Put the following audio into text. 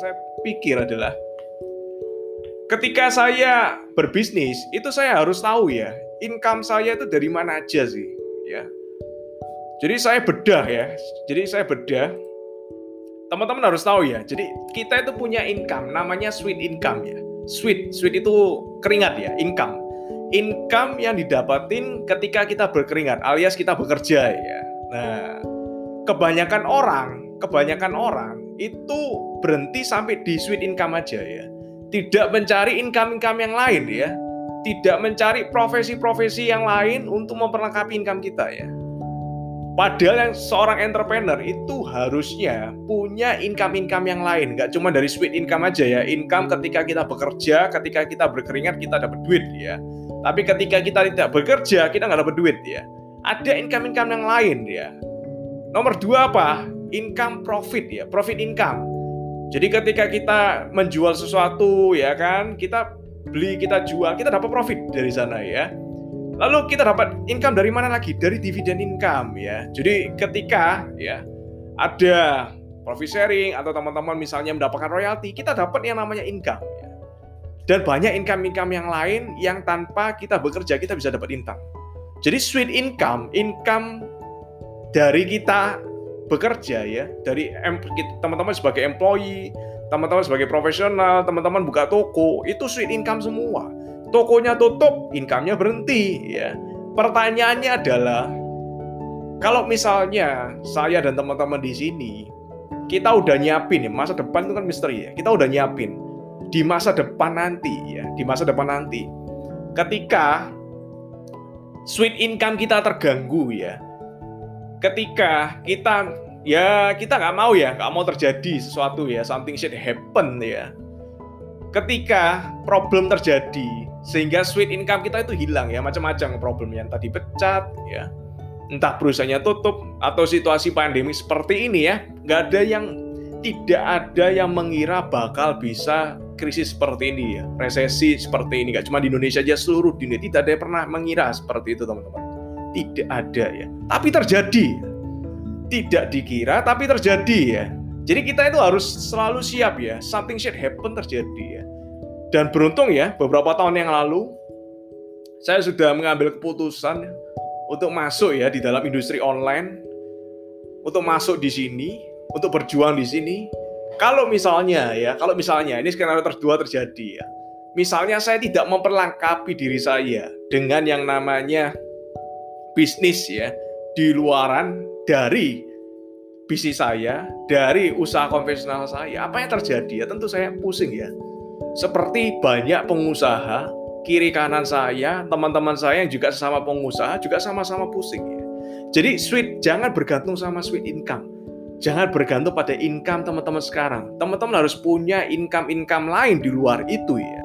saya pikir adalah ketika saya berbisnis itu saya harus tahu ya income saya itu dari mana aja sih ya. Jadi saya bedah ya jadi saya bedah. Teman-teman harus tahu ya jadi kita itu punya income namanya sweet income ya. Sweet sweet itu keringat ya income. Income yang didapatin ketika kita berkeringat alias kita bekerja ya. Nah kebanyakan orang kebanyakan orang itu berhenti sampai di sweet income aja ya tidak mencari income-income yang lain ya, tidak mencari profesi-profesi yang lain untuk memperlengkapi income kita ya. Padahal yang seorang entrepreneur itu harusnya punya income-income yang lain, nggak cuma dari sweet income aja ya. Income ketika kita bekerja, ketika kita berkeringat kita dapat duit ya. Tapi ketika kita tidak bekerja kita nggak dapat duit ya. Ada income-income yang lain ya. Nomor dua apa? Income profit ya, profit income jadi ketika kita menjual sesuatu ya kan, kita beli, kita jual, kita dapat profit dari sana ya. Lalu kita dapat income dari mana lagi? Dari dividen income ya. Jadi ketika ya ada profit sharing atau teman-teman misalnya mendapatkan royalti, kita dapat yang namanya income ya. Dan banyak income-income yang lain yang tanpa kita bekerja kita bisa dapat income. Jadi sweet income, income dari kita bekerja ya dari teman-teman sebagai employee, teman-teman sebagai profesional, teman-teman buka toko, itu sweet income semua. Tokonya tutup, income-nya berhenti ya. Pertanyaannya adalah kalau misalnya saya dan teman-teman di sini kita udah nyiapin ya masa depan itu kan misteri ya. Kita udah nyiapin di masa depan nanti ya, di masa depan nanti. Ketika sweet income kita terganggu ya, ketika kita ya kita nggak mau ya nggak mau terjadi sesuatu ya something should happen ya. Ketika problem terjadi sehingga sweet income kita itu hilang ya macam-macam problem yang tadi pecat ya. Entah perusahaannya tutup atau situasi pandemi seperti ini ya nggak ada yang tidak ada yang mengira bakal bisa krisis seperti ini ya resesi seperti ini nggak cuma di Indonesia aja seluruh dunia tidak ada yang pernah mengira seperti itu teman-teman tidak ada ya. Tapi terjadi. Tidak dikira tapi terjadi ya. Jadi kita itu harus selalu siap ya. Something should happen terjadi ya. Dan beruntung ya, beberapa tahun yang lalu saya sudah mengambil keputusan untuk masuk ya di dalam industri online, untuk masuk di sini, untuk berjuang di sini. Kalau misalnya ya, kalau misalnya ini skenario terdua terjadi ya, misalnya saya tidak memperlengkapi diri saya dengan yang namanya bisnis ya di luaran dari bisnis saya, dari usaha konvensional saya, apa yang terjadi ya? Tentu saya pusing ya. Seperti banyak pengusaha kiri kanan saya, teman-teman saya yang juga sesama pengusaha juga sama-sama pusing ya. Jadi sweet jangan bergantung sama sweet income. Jangan bergantung pada income teman-teman sekarang. Teman-teman harus punya income-income lain di luar itu ya.